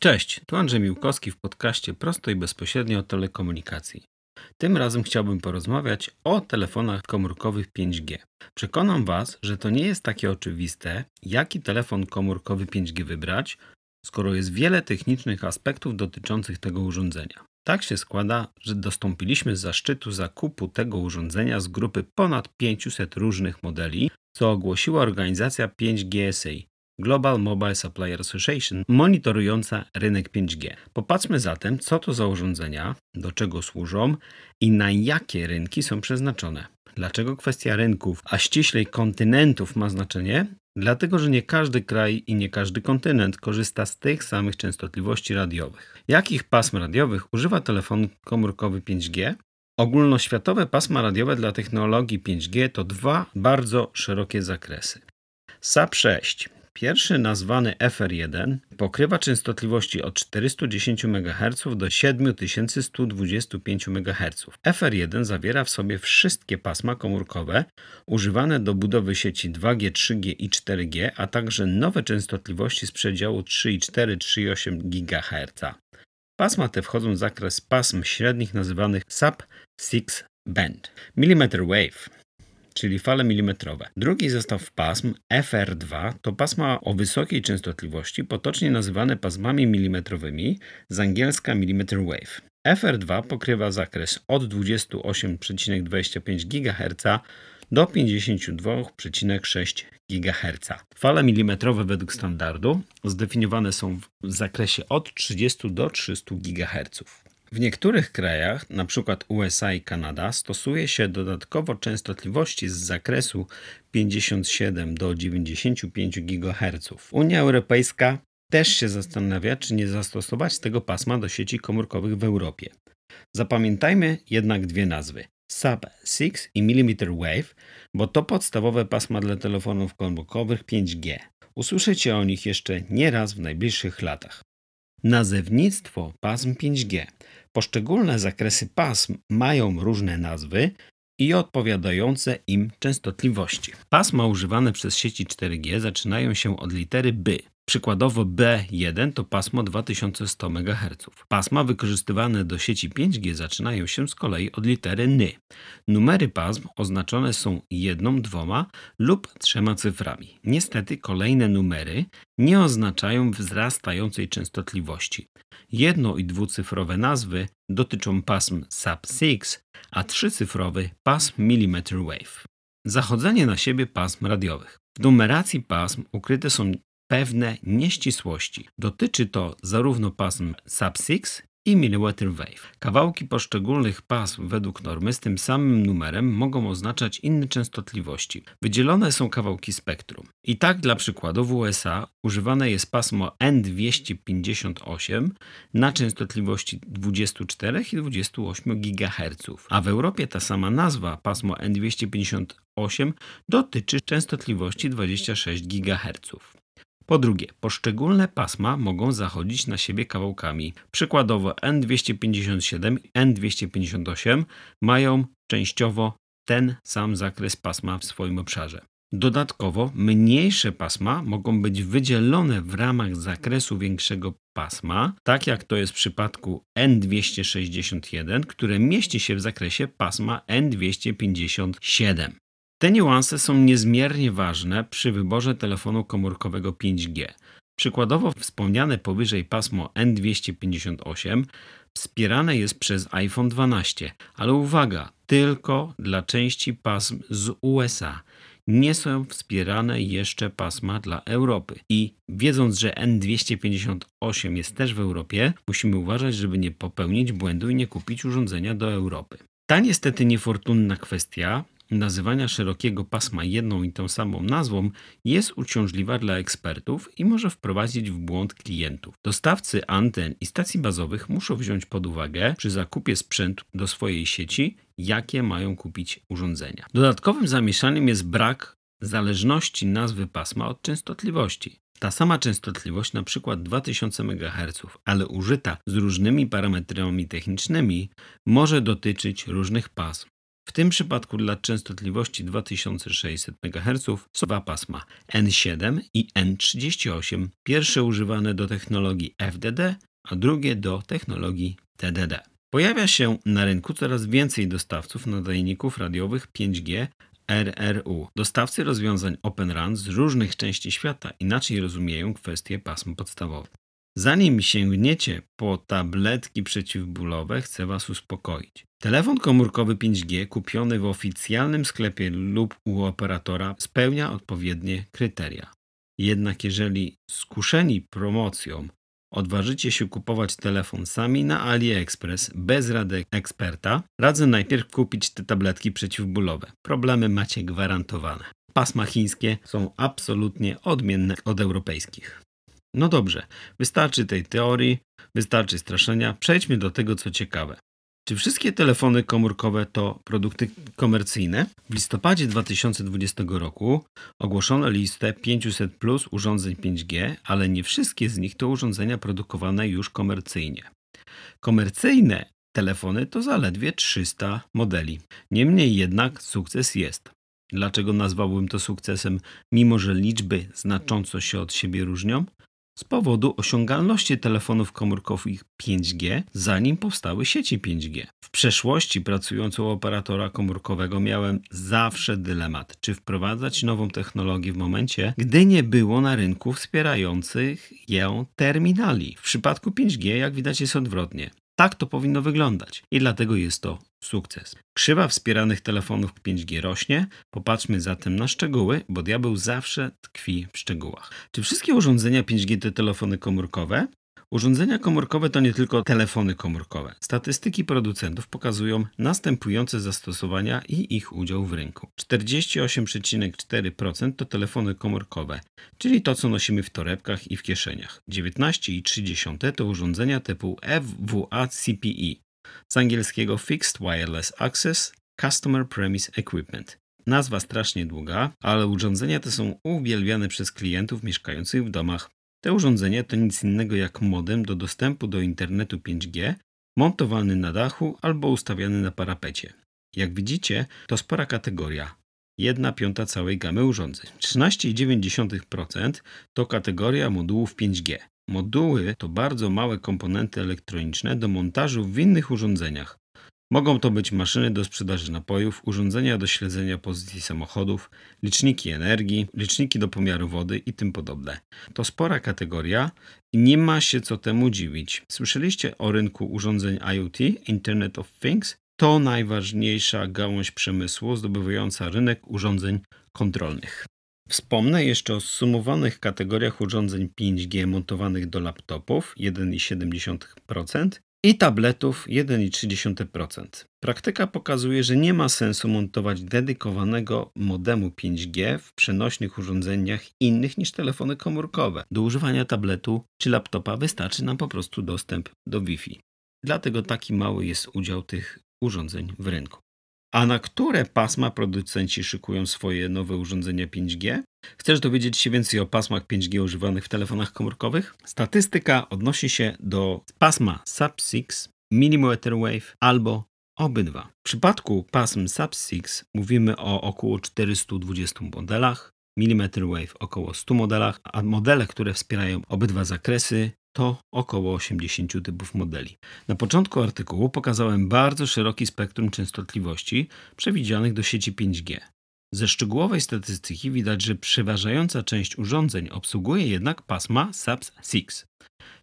Cześć, tu Andrzej Miłkowski w podcaście Prosto i Bezpośrednio o telekomunikacji. Tym razem chciałbym porozmawiać o telefonach komórkowych 5G. Przekonam Was, że to nie jest takie oczywiste, jaki telefon komórkowy 5G wybrać, skoro jest wiele technicznych aspektów dotyczących tego urządzenia. Tak się składa, że dostąpiliśmy zaszczytu zakupu tego urządzenia z grupy ponad 500 różnych modeli, co ogłosiła organizacja 5GSA, Global Mobile Supplier Association, monitorująca rynek 5G. Popatrzmy zatem, co to za urządzenia, do czego służą i na jakie rynki są przeznaczone. Dlaczego kwestia rynków, a ściślej kontynentów ma znaczenie? Dlatego, że nie każdy kraj i nie każdy kontynent korzysta z tych samych częstotliwości radiowych. Jakich pasm radiowych używa telefon komórkowy 5G? Ogólnoświatowe pasma radiowe dla technologii 5G to dwa bardzo szerokie zakresy. SAP6 Pierwszy nazwany FR1 pokrywa częstotliwości od 410 MHz do 7125 MHz. FR1 zawiera w sobie wszystkie pasma komórkowe używane do budowy sieci 2G, 3G i 4G, a także nowe częstotliwości z przedziału 3,4-3,8 GHz. Pasma te wchodzą w zakres pasm średnich nazywanych sub-6 band. Millimeter wave czyli fale milimetrowe. Drugi zestaw pasm FR2 to pasma o wysokiej częstotliwości, potocznie nazywane pasmami milimetrowymi, z angielska millimeter wave. FR2 pokrywa zakres od 28,25 GHz do 52,6 GHz. Fale milimetrowe według standardu zdefiniowane są w zakresie od 30 do 300 GHz. W niektórych krajach, np. USA i Kanada, stosuje się dodatkowo częstotliwości z zakresu 57 do 95 GHz. Unia Europejska też się zastanawia, czy nie zastosować tego pasma do sieci komórkowych w Europie. Zapamiętajmy jednak dwie nazwy: Sub-6 i Millimeter Wave, bo to podstawowe pasma dla telefonów komórkowych 5G. Usłyszycie o nich jeszcze nie raz w najbliższych latach. Nazewnictwo pasm 5G. Poszczególne zakresy pasm mają różne nazwy i odpowiadające im częstotliwości. Pasma używane przez sieci 4G zaczynają się od litery B, Przykładowo B1 to pasmo 2100 MHz. Pasma wykorzystywane do sieci 5G zaczynają się z kolei od litery NY. Numery pasm oznaczone są jedną, dwoma lub trzema cyframi. Niestety kolejne numery nie oznaczają wzrastającej częstotliwości. Jedno- i dwucyfrowe nazwy dotyczą pasm sub-6, a trzycyfrowy pasm millimeter wave. Zachodzenie na siebie pasm radiowych. W numeracji pasm ukryte są pewne nieścisłości. Dotyczy to zarówno pasm sub-6 i millimeter wave. Kawałki poszczególnych pasm według normy z tym samym numerem mogą oznaczać inne częstotliwości. Wydzielone są kawałki spektrum. I tak dla przykładu w USA używane jest pasmo N258 na częstotliwości 24 i 28 GHz, a w Europie ta sama nazwa pasmo N258 dotyczy częstotliwości 26 GHz. Po drugie, poszczególne pasma mogą zachodzić na siebie kawałkami. Przykładowo N257 i N258 mają częściowo ten sam zakres pasma w swoim obszarze. Dodatkowo mniejsze pasma mogą być wydzielone w ramach zakresu większego pasma, tak jak to jest w przypadku N261, które mieści się w zakresie pasma N257. Te niuanse są niezmiernie ważne przy wyborze telefonu komórkowego 5G. Przykładowo wspomniane powyżej pasmo N258 wspierane jest przez iPhone 12, ale uwaga, tylko dla części pasm z USA. Nie są wspierane jeszcze pasma dla Europy. I wiedząc, że N258 jest też w Europie, musimy uważać, żeby nie popełnić błędu i nie kupić urządzenia do Europy. Ta niestety niefortunna kwestia nazywania szerokiego pasma jedną i tą samą nazwą jest uciążliwa dla ekspertów i może wprowadzić w błąd klientów. Dostawcy anten i stacji bazowych muszą wziąć pod uwagę przy zakupie sprzętu do swojej sieci, jakie mają kupić urządzenia. Dodatkowym zamieszaniem jest brak zależności nazwy pasma od częstotliwości. Ta sama częstotliwość, na przykład 2000 MHz, ale użyta z różnymi parametrami technicznymi, może dotyczyć różnych pasm. W tym przypadku dla częstotliwości 2600 MHz są dwa pasma N7 i N38, pierwsze używane do technologii FDD, a drugie do technologii TDD. Pojawia się na rynku coraz więcej dostawców nadajników radiowych 5G RRU. Dostawcy rozwiązań Open RAN z różnych części świata inaczej rozumieją kwestie pasm podstawowych. Zanim sięgniecie po tabletki przeciwbólowe, chcę Was uspokoić. Telefon komórkowy 5G kupiony w oficjalnym sklepie lub u operatora spełnia odpowiednie kryteria. Jednak jeżeli skuszeni promocją odważycie się kupować telefon sami na AliExpress bez rady eksperta, radzę najpierw kupić te tabletki przeciwbólowe. Problemy macie gwarantowane. Pasma chińskie są absolutnie odmienne od europejskich. No dobrze, wystarczy tej teorii, wystarczy straszenia. Przejdźmy do tego, co ciekawe. Czy wszystkie telefony komórkowe to produkty komercyjne? W listopadzie 2020 roku ogłoszono listę 500 plus urządzeń 5G, ale nie wszystkie z nich to urządzenia produkowane już komercyjnie. Komercyjne telefony to zaledwie 300 modeli. Niemniej jednak sukces jest. Dlaczego nazwałbym to sukcesem, mimo że liczby znacząco się od siebie różnią? Z powodu osiągalności telefonów komórkowych 5G, zanim powstały sieci 5G. W przeszłości pracując u operatora komórkowego miałem zawsze dylemat, czy wprowadzać nową technologię w momencie, gdy nie było na rynku wspierających ją terminali. W przypadku 5G, jak widać, jest odwrotnie. Tak to powinno wyglądać i dlatego jest to sukces. Krzywa wspieranych telefonów 5G rośnie. Popatrzmy zatem na szczegóły, bo diabeł zawsze tkwi w szczegółach. Czy wszystkie urządzenia 5G to telefony komórkowe? Urządzenia komórkowe to nie tylko telefony komórkowe. Statystyki producentów pokazują następujące zastosowania i ich udział w rynku. 48,4% to telefony komórkowe, czyli to, co nosimy w torebkach i w kieszeniach. 19,3% to urządzenia typu FWA CPE, z angielskiego Fixed Wireless Access Customer Premise Equipment. Nazwa strasznie długa, ale urządzenia te są uwielbiane przez klientów mieszkających w domach. Te urządzenia to nic innego jak modem do dostępu do internetu 5G, montowany na dachu albo ustawiany na parapecie. Jak widzicie, to spora kategoria. 1 piąta całej gamy urządzeń. 13,9% to kategoria modułów 5G. Moduły to bardzo małe komponenty elektroniczne do montażu w innych urządzeniach. Mogą to być maszyny do sprzedaży napojów, urządzenia do śledzenia pozycji samochodów, liczniki energii, liczniki do pomiaru wody i tym podobne. To spora kategoria i nie ma się co temu dziwić. Słyszeliście o rynku urządzeń IoT, Internet of Things? To najważniejsza gałąź przemysłu zdobywająca rynek urządzeń kontrolnych. Wspomnę jeszcze o zsumowanych kategoriach urządzeń 5G montowanych do laptopów 1,7% i tabletów 1,3%. Praktyka pokazuje, że nie ma sensu montować dedykowanego modemu 5G w przenośnych urządzeniach innych niż telefony komórkowe. Do używania tabletu czy laptopa wystarczy nam po prostu dostęp do Wi-Fi. Dlatego taki mały jest udział tych urządzeń w rynku. A na które pasma producenci szykują swoje nowe urządzenia 5G? Chcesz dowiedzieć się więcej o pasmach 5G używanych w telefonach komórkowych? Statystyka odnosi się do pasma Sub-6, Millimeter Wave albo obydwa. W przypadku pasm Sub-6 mówimy o około 420 modelach, Millimeter Wave około 100 modelach, a modele, które wspierają obydwa zakresy to około 80 typów modeli. Na początku artykułu pokazałem bardzo szeroki spektrum częstotliwości przewidzianych do sieci 5G. Ze szczegółowej statystyki widać, że przeważająca część urządzeń obsługuje jednak pasma SAPS-6.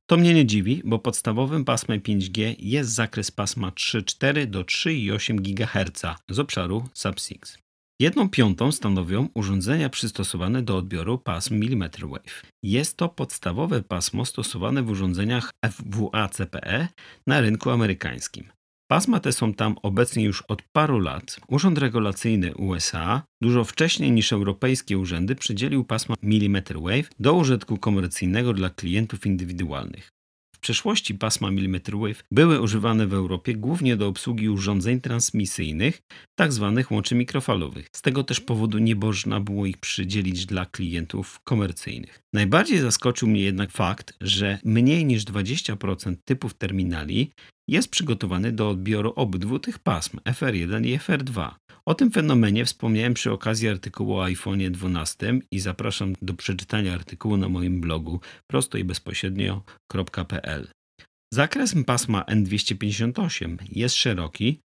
To mnie nie dziwi, bo podstawowym pasmem 5G jest zakres pasma 3,4 do 3,8 GHz z obszaru SAP6. Jedną piątą stanowią urządzenia przystosowane do odbioru pasm mm wave. Jest to podstawowe pasmo stosowane w urządzeniach FWA-CPE na rynku amerykańskim. Pasma te są tam obecnie już od paru lat. Urząd Regulacyjny USA dużo wcześniej niż europejskie urzędy przydzielił pasma mm wave do użytku komercyjnego dla klientów indywidualnych. Przeszłości pasma millimeter wave były używane w Europie głównie do obsługi urządzeń transmisyjnych, tzw. Tak łączy mikrofalowych. Z tego też powodu nie można było ich przydzielić dla klientów komercyjnych. Najbardziej zaskoczył mnie jednak fakt, że mniej niż 20% typów terminali jest przygotowany do odbioru obydwu tych pasm FR1 i FR2. O tym fenomenie wspomniałem przy okazji artykułu o iPhone 12 i zapraszam do przeczytania artykułu na moim blogu prosto i bezpośrednio.pl. Zakres pasma N258 jest szeroki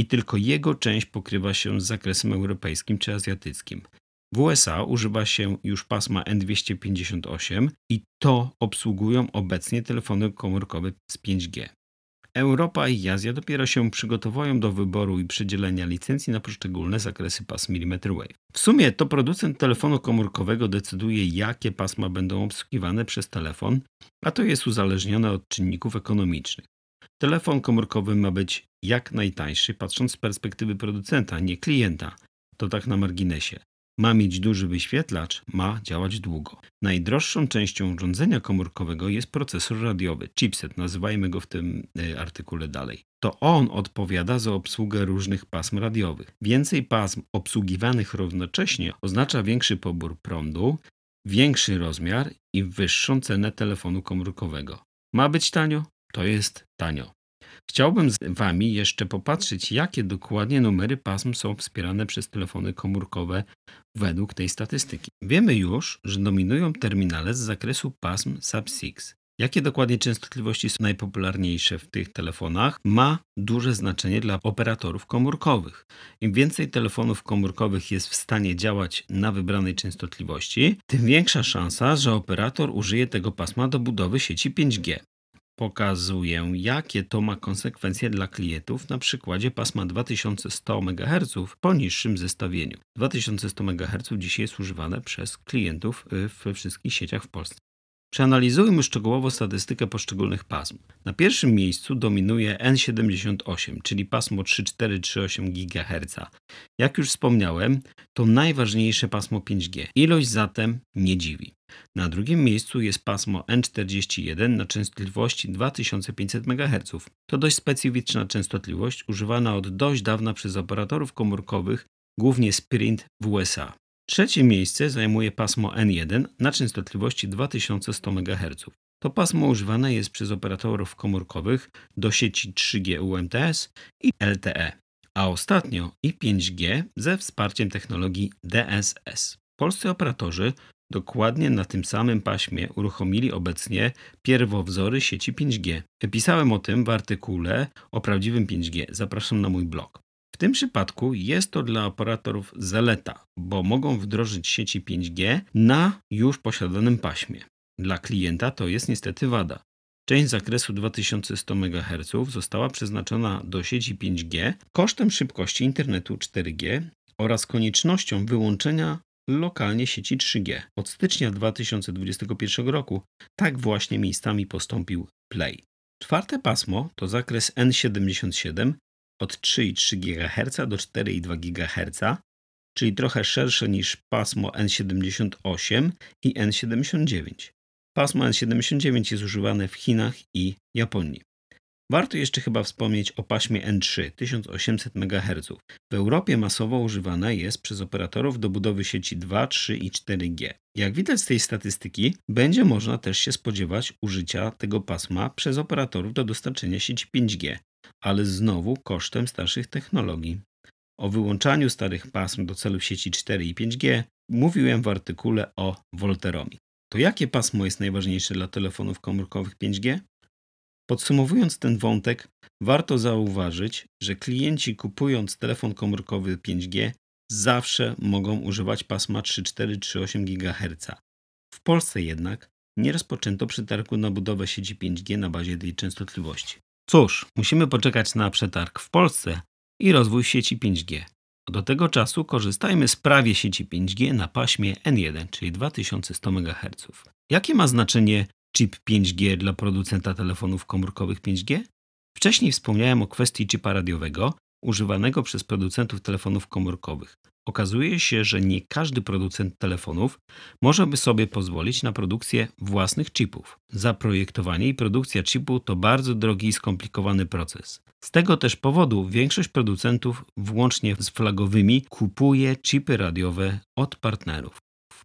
i tylko jego część pokrywa się z zakresem europejskim czy azjatyckim. W USA używa się już pasma N258 i to obsługują obecnie telefony komórkowe z 5G. Europa i Azja dopiero się przygotowują do wyboru i przydzielenia licencji na poszczególne zakresy pasm millimeter wave. W sumie to producent telefonu komórkowego decyduje, jakie pasma będą obsługiwane przez telefon, a to jest uzależnione od czynników ekonomicznych. Telefon komórkowy ma być jak najtańszy, patrząc z perspektywy producenta, nie klienta. To tak na marginesie. Ma mieć duży wyświetlacz, ma działać długo. Najdroższą częścią urządzenia komórkowego jest procesor radiowy, chipset, nazywajmy go w tym y, artykule dalej. To on odpowiada za obsługę różnych pasm radiowych. Więcej pasm obsługiwanych równocześnie oznacza większy pobór prądu, większy rozmiar i wyższą cenę telefonu komórkowego. Ma być tanio? To jest tanio. Chciałbym z Wami jeszcze popatrzeć, jakie dokładnie numery pasm są wspierane przez telefony komórkowe według tej statystyki. Wiemy już, że dominują terminale z zakresu pasm Sub-6. Jakie dokładnie częstotliwości są najpopularniejsze w tych telefonach, ma duże znaczenie dla operatorów komórkowych. Im więcej telefonów komórkowych jest w stanie działać na wybranej częstotliwości, tym większa szansa, że operator użyje tego pasma do budowy sieci 5G pokazuję, jakie to ma konsekwencje dla klientów na przykładzie pasma 2100 MHz po niższym zestawieniu. 2100 MHz dzisiaj jest używane przez klientów y, we wszystkich sieciach w Polsce. Przeanalizujmy szczegółowo statystykę poszczególnych pasm. Na pierwszym miejscu dominuje N78, czyli pasmo 3438 GHz. Jak już wspomniałem, to najważniejsze pasmo 5G. Ilość zatem nie dziwi. Na drugim miejscu jest pasmo N41 na częstotliwości 2500 MHz. To dość specyficzna częstotliwość używana od dość dawna przez operatorów komórkowych, głównie Sprint w USA. Trzecie miejsce zajmuje pasmo N1 na częstotliwości 2100 MHz. To pasmo używane jest przez operatorów komórkowych do sieci 3G UMTS i LTE, a ostatnio i 5G ze wsparciem technologii DSS. Polscy operatorzy dokładnie na tym samym paśmie uruchomili obecnie pierwowzory sieci 5G. Pisałem o tym w artykule o prawdziwym 5G. Zapraszam na mój blog. W tym przypadku jest to dla operatorów zaleta, bo mogą wdrożyć sieci 5G na już posiadanym paśmie. Dla klienta to jest niestety wada. Część zakresu 2100 MHz została przeznaczona do sieci 5G kosztem szybkości internetu 4G oraz koniecznością wyłączenia lokalnie sieci 3G. Od stycznia 2021 roku tak właśnie miejscami postąpił Play. Czwarte pasmo to zakres N77 od 3,3 GHz do 4,2 GHz, czyli trochę szersze niż pasmo N78 i N79. Pasmo N79 jest używane w Chinach i Japonii. Warto jeszcze chyba wspomnieć o paśmie N3 1800 MHz. W Europie masowo używane jest przez operatorów do budowy sieci 2, 3 i 4G. Jak widać z tej statystyki, będzie można też się spodziewać użycia tego pasma przez operatorów do dostarczenia sieci 5G, ale znowu kosztem starszych technologii. O wyłączaniu starych pasm do celów sieci 4 i 5G mówiłem w artykule o Volteromi. To jakie pasmo jest najważniejsze dla telefonów komórkowych 5G? Podsumowując ten wątek, warto zauważyć, że klienci kupując telefon komórkowy 5G zawsze mogą używać pasma 3438 GHz. W Polsce jednak nie rozpoczęto przetargu na budowę sieci 5G na bazie tej częstotliwości. Cóż, musimy poczekać na przetarg w Polsce i rozwój sieci 5G. Do tego czasu korzystajmy z prawie sieci 5G na paśmie N1, czyli 2100 MHz. Jakie ma znaczenie chip 5G dla producenta telefonów komórkowych 5G? Wcześniej wspomniałem o kwestii chipa radiowego używanego przez producentów telefonów komórkowych. Okazuje się, że nie każdy producent telefonów może by sobie pozwolić na produkcję własnych chipów. Zaprojektowanie i produkcja chipu to bardzo drogi i skomplikowany proces. Z tego też powodu większość producentów, włącznie z flagowymi, kupuje chipy radiowe od partnerów.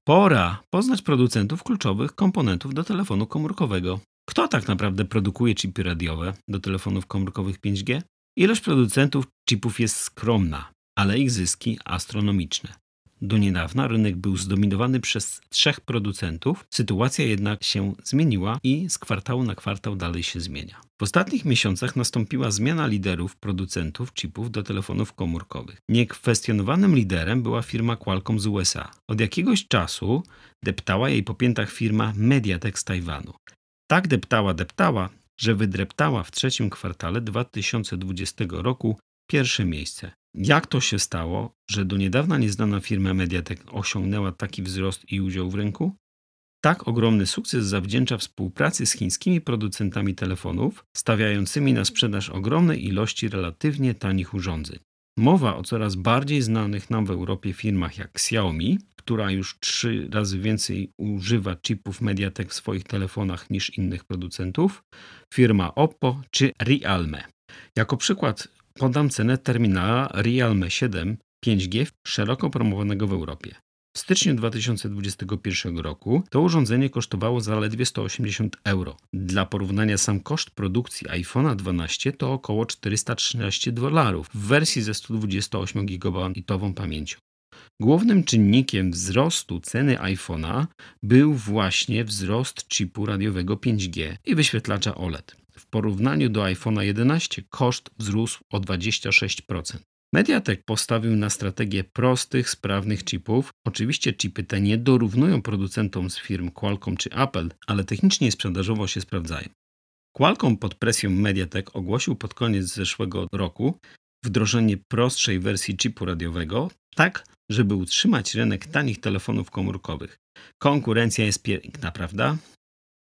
Pora poznać producentów kluczowych komponentów do telefonu komórkowego. Kto tak naprawdę produkuje chipy radiowe do telefonów komórkowych 5G? Ilość producentów chipów jest skromna, ale ich zyski astronomiczne. Do niedawna rynek był zdominowany przez trzech producentów, sytuacja jednak się zmieniła i z kwartału na kwartał dalej się zmienia. W ostatnich miesiącach nastąpiła zmiana liderów producentów chipów do telefonów komórkowych. Niekwestionowanym liderem była firma Qualcomm z USA. Od jakiegoś czasu deptała jej po piętach firma Mediatek z Tajwanu. Tak deptała, deptała, że wydreptała w trzecim kwartale 2020 roku pierwsze miejsce. Jak to się stało, że do niedawna nieznana firma Mediatek osiągnęła taki wzrost i udział w rynku? Tak ogromny sukces zawdzięcza współpracy z chińskimi producentami telefonów, stawiającymi na sprzedaż ogromnej ilości relatywnie tanich urządzeń. Mowa o coraz bardziej znanych nam w Europie firmach jak Xiaomi, która już trzy razy więcej używa chipów Mediatek w swoich telefonach niż innych producentów, firma Oppo czy Realme. Jako przykład podam cenę terminala Realme 7 5G szeroko promowanego w Europie. W styczniu 2021 roku to urządzenie kosztowało zaledwie 180 euro. Dla porównania sam koszt produkcji iPhone'a 12 to około 413 dolarów w wersji ze 128 GB pamięcią. Głównym czynnikiem wzrostu ceny iPhone'a był właśnie wzrost chipu radiowego 5G i wyświetlacza OLED. W porównaniu do iPhone'a 11 koszt wzrósł o 26%. Mediatek postawił na strategię prostych, sprawnych chipów. Oczywiście chipy te nie dorównują producentom z firm Qualcomm czy Apple, ale technicznie i sprzedażowo się sprawdzają. Qualcomm pod presją Mediatek ogłosił pod koniec zeszłego roku wdrożenie prostszej wersji chipu radiowego, tak żeby utrzymać rynek tanich telefonów komórkowych. Konkurencja jest piękna, prawda?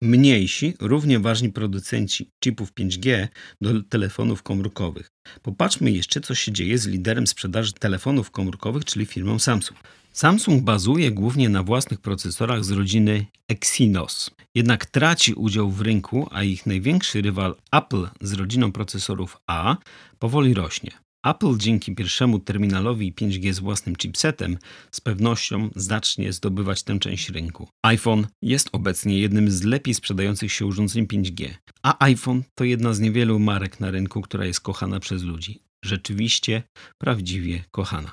Mniejsi, równie ważni producenci chipów 5G do telefonów komórkowych. Popatrzmy jeszcze, co się dzieje z liderem sprzedaży telefonów komórkowych, czyli firmą Samsung. Samsung bazuje głównie na własnych procesorach z rodziny Exynos. Jednak traci udział w rynku, a ich największy rywal Apple z rodziną procesorów A powoli rośnie. Apple dzięki pierwszemu terminalowi 5G z własnym chipsetem z pewnością zacznie zdobywać tę część rynku. iPhone jest obecnie jednym z lepiej sprzedających się urządzeń 5G, a iPhone to jedna z niewielu marek na rynku, która jest kochana przez ludzi. Rzeczywiście, prawdziwie kochana.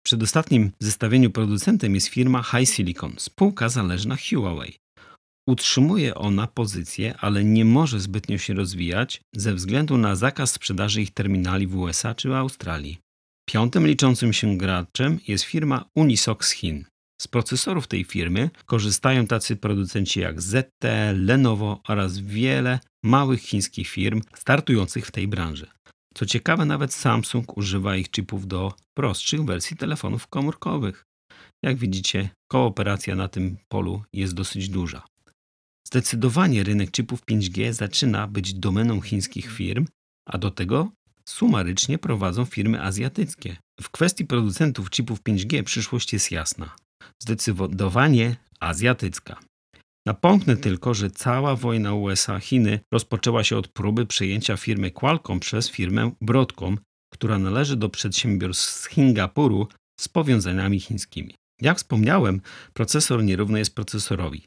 W przedostatnim zestawieniu producentem jest firma High Silicon, spółka zależna Huawei. Utrzymuje ona pozycję, ale nie może zbytnio się rozwijać ze względu na zakaz sprzedaży ich terminali w USA czy Australii. Piątym liczącym się graczem jest firma Unisoc z Chin. Z procesorów tej firmy korzystają tacy producenci jak ZT, Lenovo oraz wiele małych chińskich firm startujących w tej branży. Co ciekawe, nawet Samsung używa ich chipów do prostszych wersji telefonów komórkowych. Jak widzicie, kooperacja na tym polu jest dosyć duża. Zdecydowanie rynek chipów 5G zaczyna być domeną chińskich firm, a do tego sumarycznie prowadzą firmy azjatyckie. W kwestii producentów chipów 5G przyszłość jest jasna. Zdecydowanie azjatycka. Napomknę tylko, że cała wojna USA-Chiny rozpoczęła się od próby przejęcia firmy Qualcomm przez firmę Broadcom, która należy do przedsiębiorstw z Singapuru z powiązaniami chińskimi. Jak wspomniałem, procesor nierówny jest procesorowi.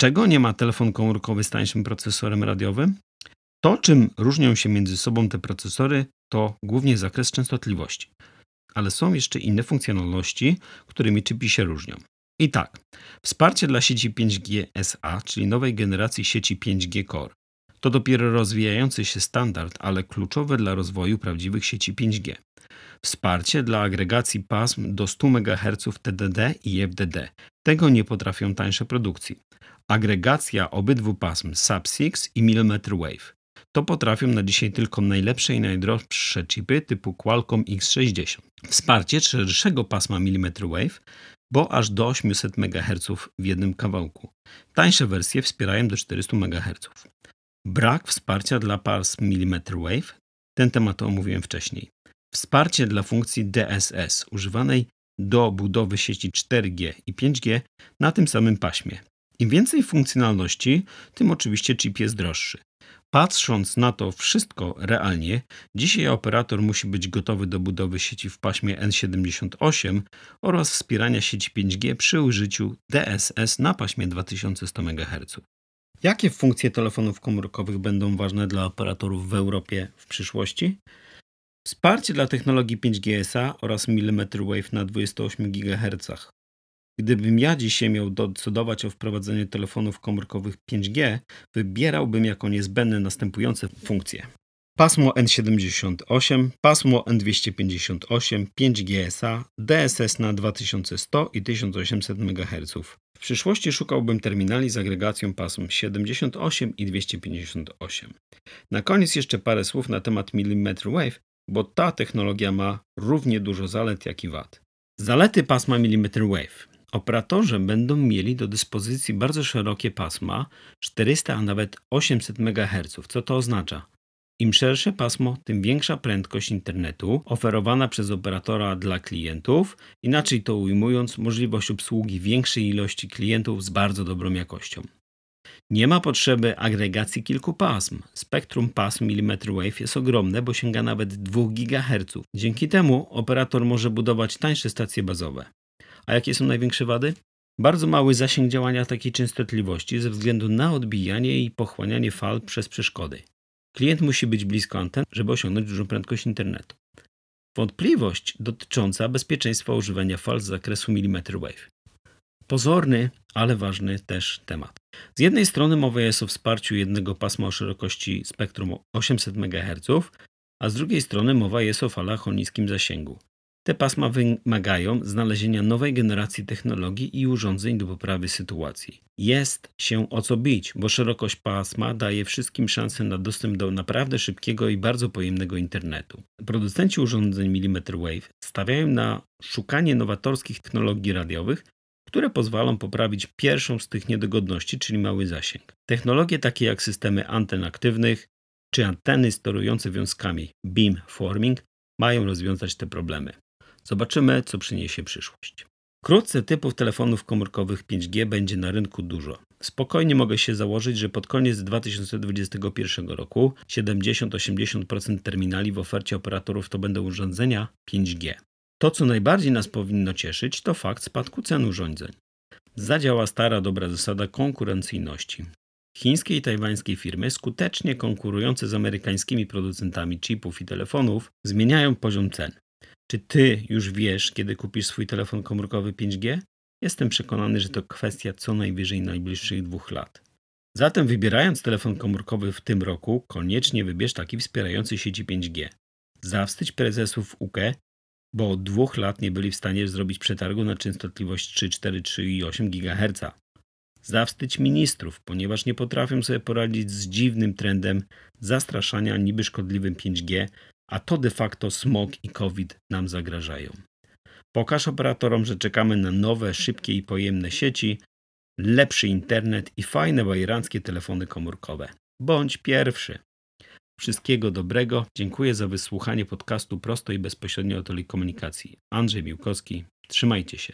Czego nie ma telefon komórkowy z tańszym procesorem radiowym? To, czym różnią się między sobą te procesory, to głównie zakres częstotliwości. Ale są jeszcze inne funkcjonalności, którymi chipy się różnią. I tak, wsparcie dla sieci 5G SA, czyli nowej generacji sieci 5G Core. To dopiero rozwijający się standard, ale kluczowe dla rozwoju prawdziwych sieci 5G. Wsparcie dla agregacji pasm do 100 MHz TDD i FDD. Tego nie potrafią tańsze produkcji agregacja obydwu pasm Sub-6 i Millimeter Wave. To potrafią na dzisiaj tylko najlepsze i najdroższe chipy typu Qualcomm X60. Wsparcie szerszego pasma Millimeter Wave, bo aż do 800 MHz w jednym kawałku. Tańsze wersje wspierają do 400 MHz. Brak wsparcia dla pasm Millimeter Wave, ten temat omówiłem wcześniej. Wsparcie dla funkcji DSS używanej do budowy sieci 4G i 5G na tym samym paśmie. Im więcej funkcjonalności, tym oczywiście chip jest droższy. Patrząc na to wszystko realnie, dzisiaj operator musi być gotowy do budowy sieci w paśmie N78 oraz wspierania sieci 5G przy użyciu DSS na paśmie 2100 MHz. Jakie funkcje telefonów komórkowych będą ważne dla operatorów w Europie w przyszłości? Wsparcie dla technologii 5GSA oraz millimeter wave na 28 GHz. Gdybym ja dzisiaj miał decydować o wprowadzeniu telefonów komórkowych 5G, wybierałbym jako niezbędne następujące funkcje. Pasmo N78, pasmo N258, 5GSA, DSS na 2100 i 1800 MHz. W przyszłości szukałbym terminali z agregacją pasm 78 i 258. Na koniec jeszcze parę słów na temat millimeter wave, bo ta technologia ma równie dużo zalet jak i wad. Zalety pasma millimeter wave. Operatorzy będą mieli do dyspozycji bardzo szerokie pasma 400, a nawet 800 MHz. Co to oznacza? Im szersze pasmo, tym większa prędkość internetu oferowana przez operatora dla klientów, inaczej to ujmując, możliwość obsługi większej ilości klientów z bardzo dobrą jakością. Nie ma potrzeby agregacji kilku pasm. Spektrum pasm millimeter wave jest ogromne, bo sięga nawet 2 GHz. Dzięki temu operator może budować tańsze stacje bazowe. A jakie są największe wady? Bardzo mały zasięg działania takiej częstotliwości ze względu na odbijanie i pochłanianie fal przez przeszkody. Klient musi być blisko anten, żeby osiągnąć dużą prędkość internetu. Wątpliwość dotycząca bezpieczeństwa używania fal z zakresu millimeter wave. Pozorny, ale ważny też temat. Z jednej strony mowa jest o wsparciu jednego pasma o szerokości spektrum 800 MHz, a z drugiej strony mowa jest o falach o niskim zasięgu. Te pasma wymagają znalezienia nowej generacji technologii i urządzeń do poprawy sytuacji. Jest się o co bić, bo szerokość pasma daje wszystkim szansę na dostęp do naprawdę szybkiego i bardzo pojemnego internetu. Producenci urządzeń millimeter wave stawiają na szukanie nowatorskich technologii radiowych, które pozwolą poprawić pierwszą z tych niedogodności, czyli mały zasięg. Technologie takie jak systemy anten aktywnych czy anteny sterujące wiązkami beamforming mają rozwiązać te problemy. Zobaczymy, co przyniesie przyszłość. Wkrótce typów telefonów komórkowych 5G będzie na rynku dużo. Spokojnie mogę się założyć, że pod koniec 2021 roku 70-80% terminali w ofercie operatorów to będą urządzenia 5G. To, co najbardziej nas powinno cieszyć, to fakt spadku cen urządzeń. Zadziała stara dobra zasada konkurencyjności. Chińskie i tajwańskie firmy, skutecznie konkurujące z amerykańskimi producentami chipów i telefonów, zmieniają poziom cen. Czy ty już wiesz, kiedy kupisz swój telefon komórkowy 5G? Jestem przekonany, że to kwestia co najwyżej najbliższych dwóch lat. Zatem wybierając telefon komórkowy w tym roku, koniecznie wybierz taki wspierający sieci 5G. Zawstydź prezesów UKE, bo od dwóch lat nie byli w stanie zrobić przetargu na częstotliwość 3, 4, 3 i 8 GHz. Zawstydź ministrów, ponieważ nie potrafią sobie poradzić z dziwnym trendem zastraszania niby szkodliwym 5G, a to de facto smog i COVID nam zagrażają. Pokaż operatorom, że czekamy na nowe, szybkie i pojemne sieci, lepszy internet i fajne bajeranckie telefony komórkowe. Bądź pierwszy. Wszystkiego dobrego. Dziękuję za wysłuchanie podcastu prosto i bezpośrednio o telekomunikacji. Andrzej Miłkowski. Trzymajcie się.